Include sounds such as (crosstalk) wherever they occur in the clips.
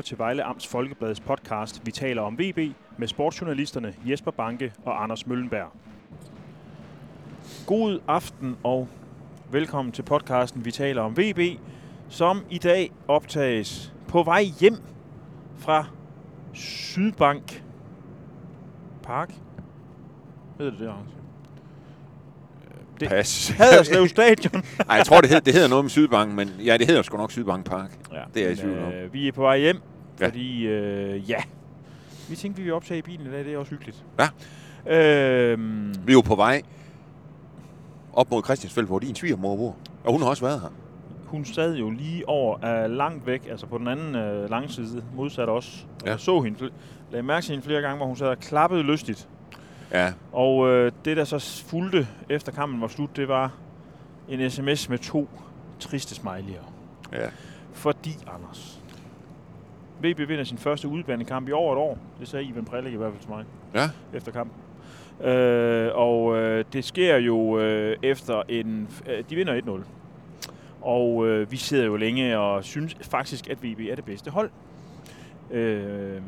lytter til Vejle Amts Folkebladets podcast Vi taler om VB med sportsjournalisterne Jesper Banke og Anders Møllenberg. God aften og velkommen til podcasten Vi taler om VB, som i dag optages på vej hjem fra Sydbank Park. Ved det det, Anders? Det- Pas. Haderslev Stadion. (laughs) Nej, jeg tror, det, hed, det hedder noget med Sydbank, men ja, det hedder sgu nok Sydbank Park. Ja, Det er jeg i tvivl om. øh, Vi er på vej hjem, Ja. fordi øh, ja, vi tænkte, vi vil optage i bilen i dag. Det er også hyggeligt. Ja. Øhm, Vi er jo på vej op mod Christiansfeld, hvor din svigermor bor. Og hun har også været her. hun sad jo lige over uh, langt væk, altså på den anden uh, langside, modsat os. Ja. Jeg så hende, lagde mærke til hende flere gange, hvor hun sad og klappede lystigt. Ja, Og øh, det, der så fulgte efter kampen var slut, det var en sms med to triste smiley'er. ja. Fordi, Anders, VB vinder sin første udebanekamp i over et år. Det sagde Ivan Prelik i hvert fald til mig Ja, efter kampen. Øh, og øh, det sker jo øh, efter en... Øh, de vinder 1-0. Og øh, vi sidder jo længe og synes faktisk, at VB er det bedste hold. Øh,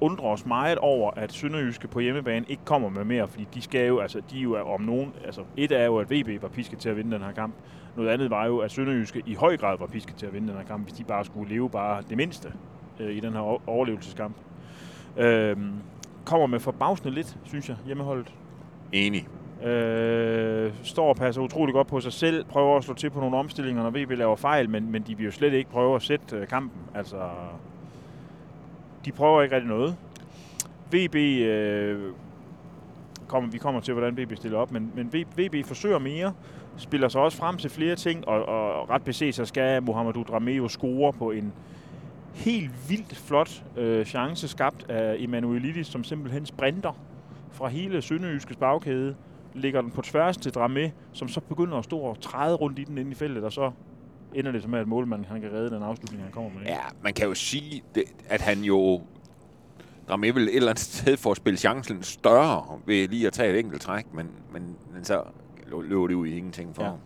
undrer os meget over, at Sønderjyske på hjemmebane ikke kommer med mere, fordi de skal jo, altså, de er jo om nogen, altså et er jo, at VB var pisket til at vinde den her kamp. Noget andet var jo, at Sønderjyske i høj grad var pisket til at vinde den her kamp, hvis de bare skulle leve bare det mindste øh, i den her overlevelseskamp. Øh, kommer med forbavsende lidt, synes jeg, hjemmeholdet. enig. Øh, står og passer utrolig godt på sig selv, prøver at slå til på nogle omstillinger, når VB laver fejl, men, men de vil jo slet ikke prøve at sætte øh, kampen. Altså, de prøver ikke rigtig noget. VB, øh, kommer, vi kommer til, hvordan VB stiller op, men, men VB, forsøger mere, spiller sig også frem til flere ting, og, og ret beset så skal Mohamedou Drameo score på en helt vildt flot øh, chance skabt af Emanuelidis, som simpelthen sprinter fra hele Sønderjyskes bagkæde, ligger den på tværs til Dramé, som så begynder at stå og træde rundt i den inde i feltet, og så ender det med, at målmanden han kan redde den afslutning, han kommer med. ikke? Ja, man kan jo sige, det, at han jo... Dramé vil et eller andet sted for at spille chancen større ved lige at tage et enkelt træk, men, men, men så løber det ud i ingenting for Ja. ham.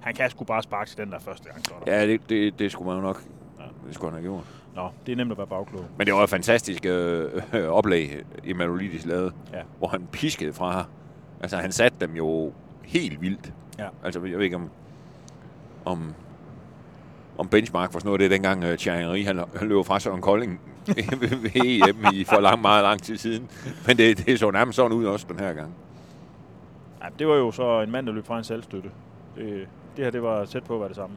Han kan sgu bare sparke til den der første gang, der. Ja, det, det, det skulle man jo nok Ja. det skulle han have gjort. Nå, det er nemt at være bagklog. Men det var et fantastisk øh, øh, oplæg, Emanuelidis lavede, Ja. hvor han piskede fra. Altså, han satte dem jo helt vildt. Ja. Altså, jeg ved ikke, om, om, om benchmark for sådan noget Det det, dengang uh, Thierry Henry, han, han løb fra Søren Kolding (laughs) ved EM i for lang, meget lang tid siden. Men det, det så nærmest sådan ud også den her gang. Ja, det var jo så en mand, der løb fra en selvstøtte. Det, det her, det var tæt på at være det samme.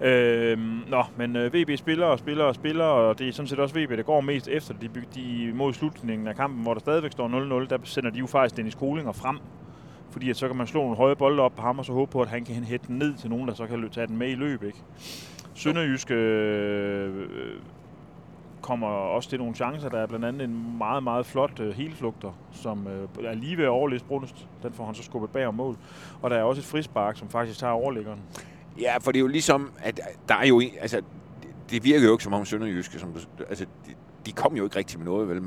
Øh, nå, men øh, VB spiller og spiller og spiller, og det er sådan set også VB, der går mest efter. De, de mod slutningen af kampen, hvor der stadigvæk står 0-0, der sender de jo faktisk Dennis Kolinger frem. Fordi at så kan man slå nogle høje bolde op på ham, og så håbe på, at han kan hætte den ned til nogen, der så kan tage den med i løb. Ikke? Sønderjysk øh, øh, kommer også til nogle chancer. Der er blandt andet en meget, meget flot øh, helflugter, som øh, er lige ved at overlæse Brunst. Den får han så skubbet bag om mål. Og der er også et frispark, som faktisk tager overliggeren. Ja, for det er jo ligesom, at øh, der er jo... en- Altså, det, virker jo ikke som om Sønderjyske, som, altså, de, de kom jo ikke rigtig med noget, vel? Men,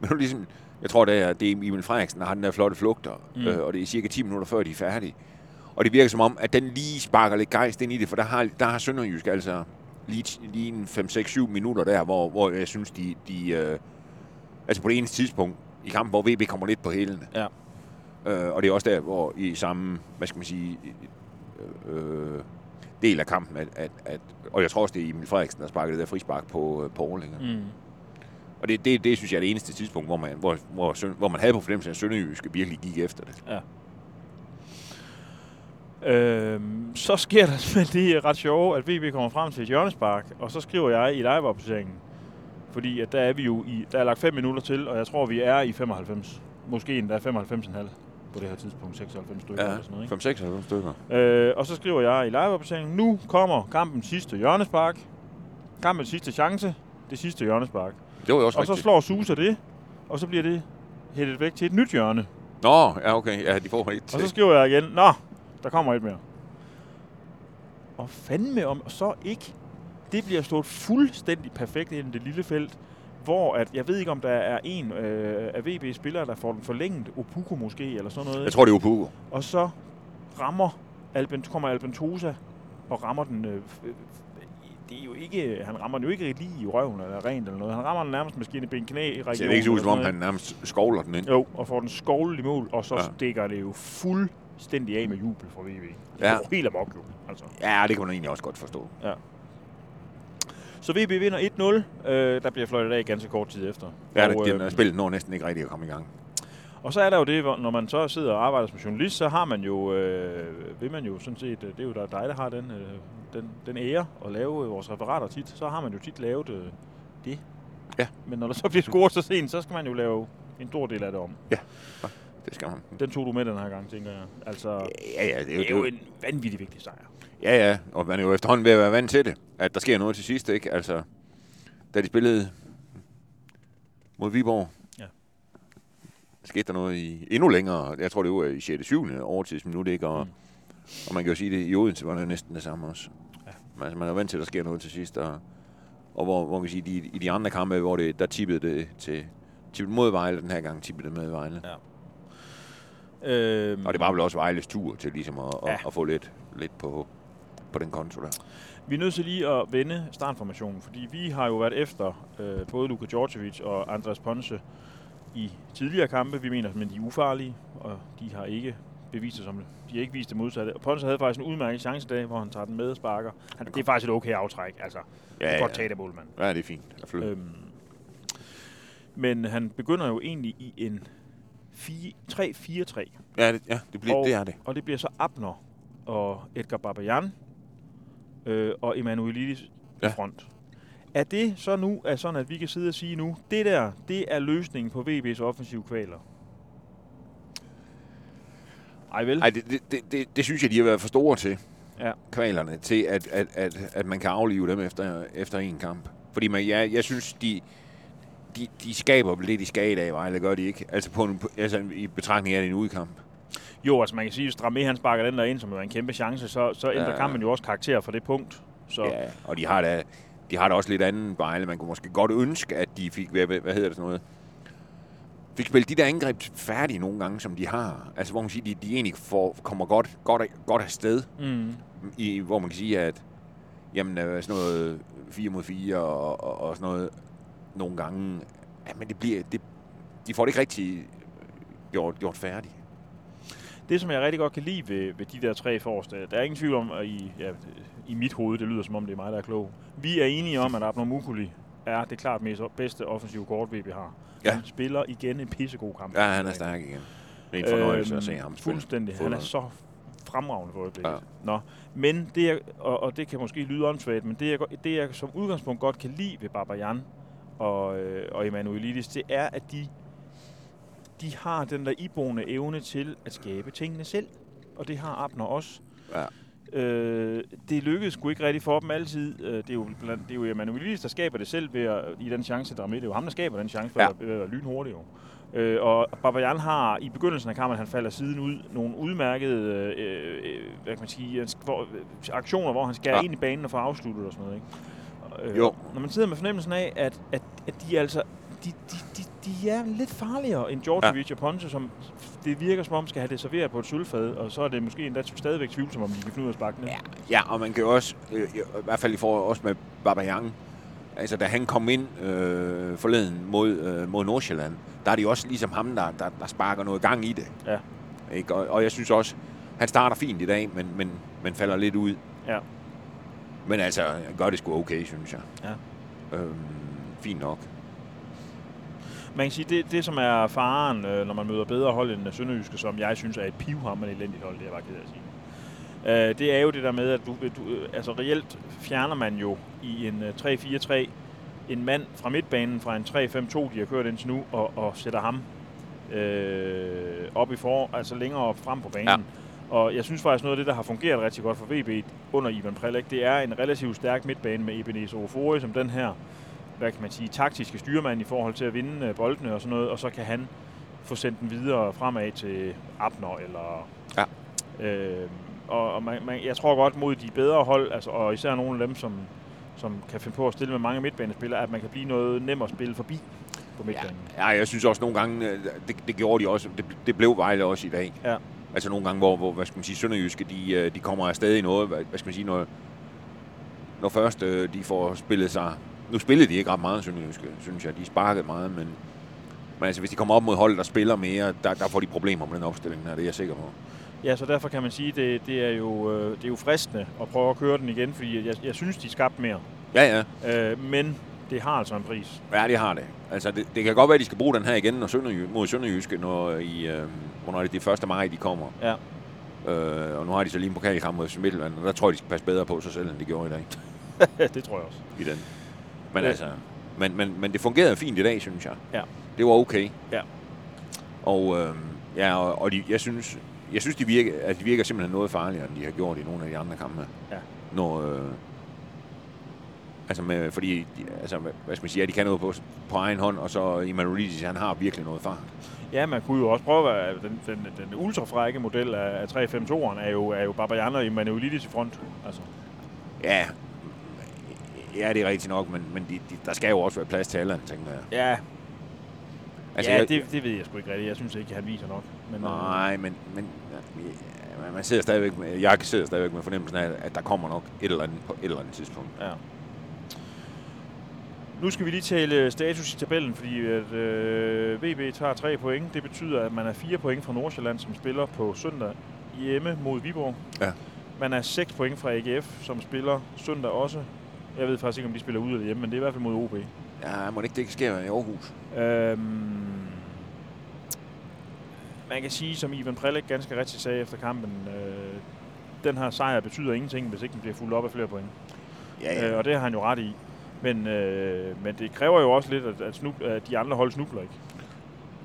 men det er ligesom, jeg tror, det er, det er Emil Frederiksen, der har den der flotte flugter, Mm. øh, og det er cirka 10 minutter før, de er færdige. Og det virker som om, at den lige sparker lidt gejst ind i det, for der har, der har Sønderjysk altså lige, lige en 5-6-7 minutter der, hvor, hvor jeg synes, de, de øh, altså på det eneste tidspunkt i kampen, hvor VB kommer lidt på hælene. Ja. Øh, og det er også der, hvor i samme, hvad skal man sige, øh, del af kampen, at, at, at, og jeg tror også, det er Emil Frederiksen, der sparkede det der frispark på, øh, på Orlinger. Mm. Og det, det, det synes jeg er det eneste tidspunkt, hvor man, hvor, hvor, hvor man havde på fornemmelsen, at Sønderjyske virkelig gik efter det. Øhm, så sker der simpelthen det ret sjove, at VB kommer frem til et hjørnespark, og så skriver jeg i liveopdateringen, fordi at der er vi jo i, der er lagt 5 minutter til, og jeg tror, vi er i 95. Måske endda 95,5 på det her tidspunkt, 96 stykker eller sådan noget. Ikke? 5-6 stykker. Øh, og så skriver jeg i liveopdateringen, nu kommer kampens sidste hjørnespark, kampens sidste chance, det sidste hjørnespark. Det var jo også Og så rigtigt. slår Susa det, og så bliver det hættet væk til et nyt hjørne. Nå, ja okay, ja, de får et Og så til. skriver jeg igen, Nå, der kommer et mere. Og fandme om så ikke. Det bliver slået fuldstændig perfekt ind i det lille felt, hvor at, jeg ved ikke om der er en øh, af VB-spillere, der får den forlænget, Opuko måske, eller sådan noget. Jeg tror, det er Upugo. Og så rammer Alben, kommer Albentosa og rammer den øh, det er jo ikke, han rammer den jo ikke lige i røven eller rent eller noget. Han rammer den nærmest med skinne ben knæ i Det ser ikke ud, som om han nærmest skovler den ind. Jo, og får den skovlet i mål, og så Ja. ja. stikker det jo fuldstændig af med jubel fra VB. Det Ja. er jo helt amok jo. Altså. Ja, det kan man egentlig også godt forstå. Så VB vinder 1-0. Øh, der bliver fløjtet af ganske kort tid efter. Ja, og, det, den øh, øh, spillet når næsten ikke rigtig at komme i gang. Og så er der jo det, når man så sidder og arbejder som journalist, så har man jo, øh, vil man jo sådan set, øh, det er jo der dig, der har den, øh, den, den ære at lave øh, vores referater tit, så har man jo tit lavet øh, det. Ja. Men når der så bliver scoret så sent, så skal man jo lave en stor del af det om. Det skal man. Den tog du med den her gang, tænker jeg. Altså, Ja, ja, det er jo, det er jo en vanvittig vigtig sejr. Ja, ja, og man er jo efterhånden ved at være vant til det, at der sker noget til sidst, ikke? Altså, da de spillede mod Viborg, Ja. Skete der noget i endnu længere, jeg tror det var i 6. 7. overtidsminut, ikke? Og, Mm. og man kan jo sige det, i Odense var det jo næsten det samme også. Ja. Altså, man er vant til, at der sker noget til sidst, og, og hvor, hvor man kan sige, de, i de andre kampe, hvor det, der tippede det til tippede mod Vejle den her gang, tippede det med Vejle. Ja. Øhm, Og det var vel også Vejles tur til ligesom at, ja. At, at få lidt, lidt på, på den konto der. Vi er nødt til lige at vende startformationen, fordi vi har jo været efter øh, både Luka Djordjevic og Andres Ponce i tidligere kampe. Vi mener, at de er ufarlige, og de har ikke bevist det som De har ikke vist det modsatte. Og Ponce havde faktisk en udmærket chance i dag, hvor han tager den med og sparker. Han, det er faktisk et okay aftræk. Altså, ja, Ja, godt ja. tage det, målmand. Ja, det er fint. Absolut. Øhm, men han begynder jo egentlig i en 3-4-3. Ja, det, ja det, bliver, Og- det er det. Og det bliver så Abner og Edgar Babayan øh, og Emanuelidis. Ja. i front. Er det så nu, er sådan, at vi kan sidde og sige nu, det der, det er løsningen på VB's offensive kvaler? Ej vel? Ej, det, det, det, det, det synes jeg, de har været for store til, Ja. kvalerne, til at, at, at, at man kan aflive dem efter, efter en kamp. Fordi man, jeg, jeg synes, de, de, de skaber vel det, de skal i dag, Vejle, gør de ikke? Altså, på en, altså i betragtning af det en udkamp. Jo, altså man kan sige, at Stramé han sparker den der ind, som er en kæmpe chance, så, så ændrer Ja. ja. kampen jo også karakter for det punkt. Så Ja, og de har da, de har da også lidt anden Vejle. Man kunne måske godt ønske, at de fik, hvad, hvad hedder det sådan noget, fik spillet de der angreb færdige nogle gange, som de har. Altså, hvor man siger, de, de egentlig får, kommer godt, godt, godt afsted. mm, i, hvor man kan sige, at jamen, øh, sådan noget 4 mod 4 og, og, og sådan noget nogle gange, ja, men det bliver, det, de får det ikke rigtig gjort, gjort færdigt. det, som jeg rigtig godt kan lide ved, ved de der tre forreste, der er ingen tvivl om, at i, ja, i mit hoved, det lyder som om, det er mig, der er klog. Vi er enige om, at Abner Mukuli er det klart mest bedste offensive kort, VB har. Ja. Han spiller igen en pissegod kamp. Ja, han er stærk igen. Det er en fornøjelse Øhm, at se ham spille. Fuldstændig. Han er så fremragende for øjeblikket. Ja. Nå, men det, jeg, og, og det kan måske lyde åndssvagt, men det jeg, det, jeg som udgangspunkt godt kan lide ved Babayan og, øh, og Emanuelidis, det er, at de, de har den der iboende evne til at skabe tingene selv. Og det har Abner også. Ja. Øh, det lykkedes sgu ikke rigtig for dem altid. Øh, det er jo, blandt, det er jo Emanuelidis, der skaber det selv ved at, i den chance, der er med. Det er jo ham, der skaber den chance Ja. at, ved at være lynhurtig. Jo. Øh, og Babayan har i begyndelsen af kampen, han falder siden ud, nogle udmærkede øh, øh, hvad kan man sige, hvor, øh, aktioner, hvor han skærer ja. ind i banen og får afsluttet og sådan noget. Ikke? Øh, Jo. Når man sidder med fornemmelsen af, at, at, at de altså de, de, de, de er lidt farligere end Djordjevic ja. og Ponce, som det virker som om skal have det serveret på et sølvfad, og så er det måske endda stadigvæk tvivlsomt, om de kan finde ud af at sparke ned. Ja, ja, og man kan jo også, øh, i hvert fald i forhold også med Babayang, altså da han kom ind øh, forleden mod, øh, mod Nordsjælland, der er det jo også ligesom ham, der, der, der sparker noget gang i det. Ja. Ikke? Og, og jeg synes også, han starter fint i dag, men, men, men falder lidt ud. Ja. Men altså, gør det sgu okay, synes jeg. Ja. Øhm, fint nok. Man kan sige, det, det som er faren, øh, når man møder bedre hold end Sønderjyske, som jeg synes er et pivhammerende elendigt hold, det er jeg bare ked af at sige. Øh, det er jo det der med, at du, du, øh, altså reelt fjerner man jo i en øh, 3-4-3 en mand fra midtbanen fra en 3-5-2, de har kørt indtil nu, og, og sætter ham øh, op i for, altså længere op frem på banen. Ja. Og jeg synes faktisk noget af det, der har fungeret rigtig godt for VB under Ivan Prelik, det er en relativt stærk midtbane med Ebenezer Ofori som den her hvad kan man sige, taktiske styrmand i forhold til at vinde øh, boldene og sådan noget, og så kan han få sendt den videre fremad til Abner eller... Ja. Øh, og og man, man, jeg tror godt mod de bedre hold, altså, og især nogle af dem, som, som kan finde på at stille med mange midtbanespillere, at man kan blive noget nemmere at spille forbi på midtbanen. Ja, jeg synes også nogle gange, øh, det, det gjorde de også, det, det blev Vejle også i dag. Ja. Altså nogle gange, hvor, hvor hvad skal man sige, Sønderjyske, de, øh, de kommer afsted i noget, hvad, hvad skal man sige, noget, når først de får spillet sig... Nu spillede de ikke ret meget, synes jeg, synes jeg. De sparkede meget, men, men altså, hvis de kommer op mod hold, der spiller mere, der, der får de problemer med den opstilling her, det er jeg sikker på. Ja, så derfor kan man sige, det, det er jo øh, det er jo fristende at prøve at køre den igen, fordi jeg, jeg synes, de skabte mere. Ja, ja. Øh, men det har altså en pris. Ja, det har det. Altså, det, det kan godt være, at de skal bruge den her igen når Sønderjy, mod Sønderjyske, når, i, øh, hvornår er det de 1. maj, de kommer. Ja. Øh, og nu har de så lige en pokalkamp mod FC Midtjylland, og der tror jeg, de skal passe bedre på sig selv, end de gjorde i dag. (laughs) det tror jeg også. I den. Men Ja. altså, men, men, men det fungerede fint i dag, synes jeg. Ja. Det var okay. Ja. Og, øh, ja, og, og de, jeg synes, jeg synes de, virker, at de virker simpelthen noget farligere, end de har gjort i nogle af de andre kampe. Ja. Når, øh, altså med, fordi, altså, hvad skal man sige, ja, de kan noget på, på egen hånd, og så Emanuelidis, han har virkelig noget fart. Ja, man kunne jo også prøve at den, den, den ultrafrække model af, af 352'eren er jo, er jo Babajan og Emanuelidis i front. Altså, Ja, ja, det er rigtigt nok, men, men de, de, der skal jo også være plads til Allan, tænker jeg. ja, Altså, ja jeg, det, det ved jeg sgu ikke rigtigt. Jeg synes ikke, han viser nok. Men, øh, Nej, men, men ja, man sidder stadigvæk med, jeg sidder stadigvæk med fornemmelsen af, at der kommer nok et eller andet på et eller andet tidspunkt. Ja. Nu skal vi lige tale status i tabellen, fordi at, øh, VB tager tre point. Det betyder, at man er fire point fra Nordsjælland, som spiller på søndag hjemme mod Viborg. Ja. Man er 6 point fra AGF, som spiller søndag også. Jeg ved faktisk ikke, om de spiller ude eller hjemme, men det er i hvert fald mod OB. Ja, må det ikke det sker i Aarhus? Øhm, man kan sige, som Ivan Prelik ganske rigtigt sagde efter kampen, øh, den her sejr betyder ingenting, hvis ikke den bliver fuldt op af flere point. Ja, Øh, og det har han jo ret i. Men, øh, men det kræver jo også lidt, at, at, snub, at de andre hold snubler ikke.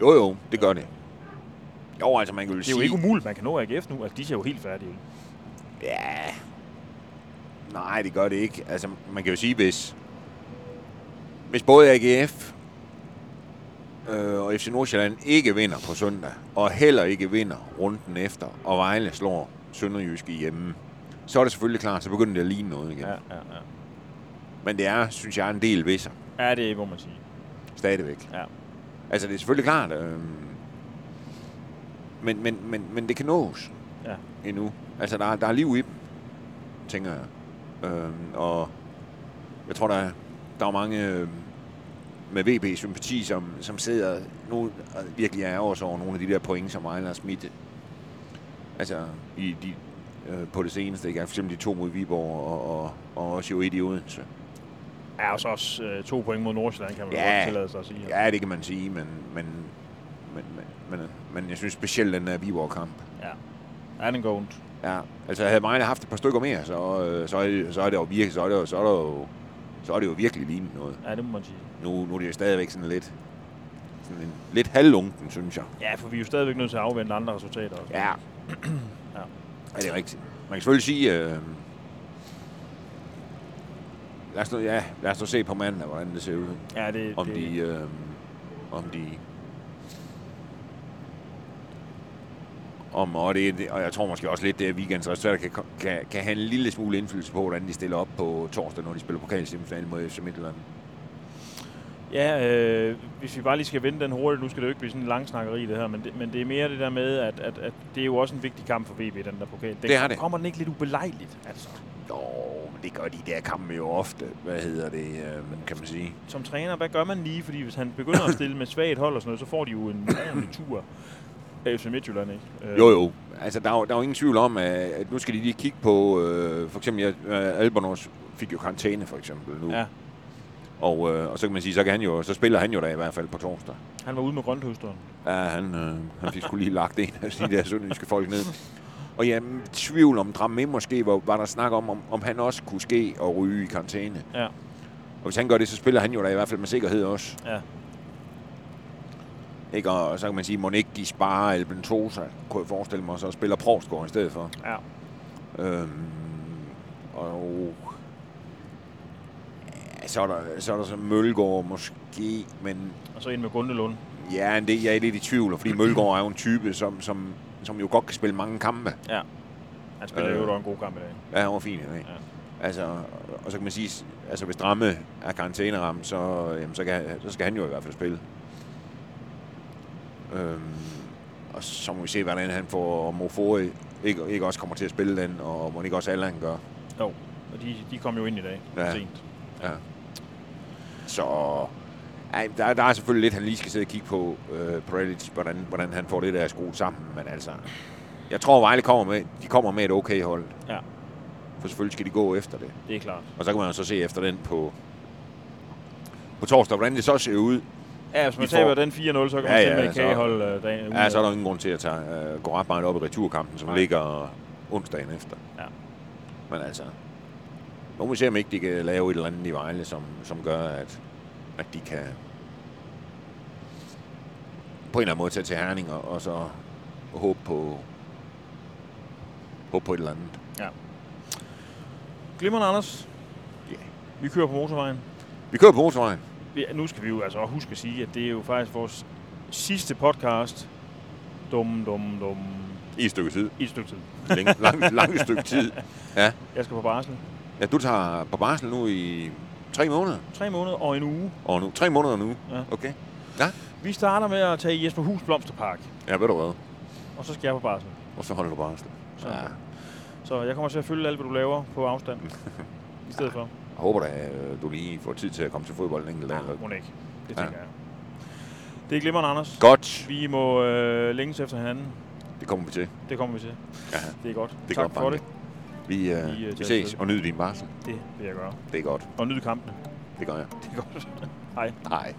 Jo, jo, det gør det. Jo, altså man kan jo Det er jo sige... ikke umuligt, man kan nå AGF nu. Altså, de ser jo helt færdige ud. Ja. Nej, det gør det ikke. Altså, man kan jo sige, hvis... Hvis både AGF øh, og FC Nordsjælland ikke vinder på søndag, og heller ikke vinder runden efter, og Vejle slår Sønderjyske hjemme, så er det selvfølgelig klart, så begynder det at ligne noget igen. Ja, Ja. ja. Men det er, synes jeg, en del ved sig. Ja, det må man sige. Stadigvæk. Ja. Altså, det er selvfølgelig klart. Øh, men, men, men, men det kan nås Ja. endnu. Altså, der, er- der er liv i dem, tænker jeg. Øh, og jeg tror, der, er- der er mange øh, med VB-sympati, som, som sidder nu og virkelig er også over nogle af de der point, som Vejle har smidt. Altså, i de, øh, på det seneste. Ikke? For eksempel de to mod Viborg, og, og, og også jo et i Odense. Ja, og så også øh, to point mod Nordsjælland, kan man Ja. godt tillade sig at sige. Ja, det kan man sige, men, men, men, men, men, men jeg synes specielt den der Viborg-kamp. ja. Ja, den går ondt. Ja, altså havde Vejle haft et par stykker mere, så, øh, så, er, så er det jo virkelig, så er det jo, så er det jo, så er det jo virkelig lignende noget. Ja, det må man sige. Nu, nu er det jo stadigvæk sådan lidt, sådan en, lidt halvlunken, synes jeg. Ja, for vi er jo stadigvæk nødt til at afvente andre resultater. Også. Ja. (clears throat) Ja. ja. det er rigtigt. Man kan selvfølgelig sige, øh, lad, os nu, ja, lad os nu se på mandag, hvordan det ser ud. ja det, Om det, de, øh, om de, om, og, det, og jeg tror måske også lidt, det er weekends resultater kan, kan, kan have en lille smule indflydelse på, hvordan de stiller op på torsdag, når de spiller pokalsemifinalen mod FC Midtjylland. Ja, øh, hvis vi bare lige skal vende den hurtigt, nu skal det jo ikke blive sådan en lang snakkeri det her, men det, men det er mere det der med, at, at, at det er jo også en vigtig kamp for VB, den der pokal. Den Det er det. Kommer den ikke lidt ubelejligt, altså? Jo, men det gør de der kampe jo ofte. Hvad hedder det, øh, kan man sige? Som træner, hvad gør man lige? Fordi hvis han begynder at stille med svagt hold og sådan noget, så får de jo en ordentlig tur af FC Midtjylland, ikke? Øh, Jo, jo. Altså, der er jo, der er jo ingen tvivl om, at, nu skal de lige kigge på, øh, for eksempel, ja, øh, Albornoz fik jo karantæne, for eksempel, nu. Ja, Og, øh, og så kan man sige, så, kan han jo, så spiller han jo da i hvert fald på torsdag. han var ude med grønthøsteren. Ja, han, øh, han fik sgu lige lagt en af de der sønderjyske folk ned. Og jeg i tvivl om Dramé måske, var, var der snak om, om, om han også kunne ske og ryge i karantæne. Ja. Og hvis han gør det, så spiller han jo da i hvert fald med sikkerhed også. Ja. Ikke? Og så kan man sige, må ikke de sparer Alben Tosa, kunne jeg forestille mig, og så spiller Provsgaard i stedet for. Ja. Øhm, og ja, så er der så, er der så Mølgaard måske, men Og så ind med Gundelund. ja, men det, jeg er lidt i tvivl, fordi Mølgaard er jo en type, som, som, som jo godt kan spille mange kampe. Han spiller Øh. jo en god kamp i dag. Ja, han var fin i dag. Ja. Altså, og så kan man sige, altså hvis Dramme er karantæneramt, så, jamen, så, kan, så skal han jo i hvert fald spille. Øhm, og så må vi se, hvordan han får Mofori ikke, ikke også kommer til at spille den, og må ikke også Allan gør. Jo. Og de, de kom jo ind i dag Ja. sent. Ja. Så ej, der, der er selvfølgelig lidt, han lige skal sidde og kigge på, øh, Prelic, hvordan, hvordan han får det der skruet sammen. Men altså, jeg tror, Vejle kommer med, de kommer med et okay hold. Ja. For selvfølgelig skal de gå efter det. Det er klart. Og så kan man jo så se efter den på, på torsdag, hvordan det så ser ud. Ja, hvis man Vi får- taber den 4-0, så kan man Ja, ja, ja, ja, med så- dagen Ja, så er der ingen grund til at tage, øh, gå ret meget op i returkampen, som Nej. ligger onsdagen efter. Ja. Men altså, nu må vi se, om ikke de kan lave et eller andet i Vejle, som, som gør, at, at de kan på en eller anden måde tage til Herning og, og så håbe på, håbe på et eller andet. Glimrende, Anders. Ja. Vi kører på motorvejen. Vi kører på motorvejen. Nu skal vi jo altså huske at sige, at det er jo faktisk vores sidste podcast. Dum, dum, dum. I et stykke tid. I et stykke tid. Længe, lang, lang stykke tid. Jeg skal på barsel. Ja, du tager på barsel nu i tre måneder. Tre måneder og en uge. Og nu, tre måneder nu. Ja. Okay. Vi starter med at tage Jesper Hus Blomsterpark. Ja, ved du hvad? Og så skal jeg på barsel. Og så holder du barsel. Så, Ja. så jeg kommer til at følge alt, hvad du laver på afstand. (laughs) I stedet for. Jeg håber da, at du lige får tid til at komme til fodbold en enkelt dag. Ja, må ikke. Det Ja. tænker jeg. Det er glimrende, Anders. Godt. Vi må øh, længes efter hinanden. Det kommer vi til. Det kommer vi til. Ja, Det er godt. det er tak godt, for Banke. det. Vi, øh, Vi, øh, vi ses og nyd din barsel. Det vil jeg gøre. Det er godt. Og nyde kampene. Det gør jeg. Det er godt. (laughs) Hej. Hej.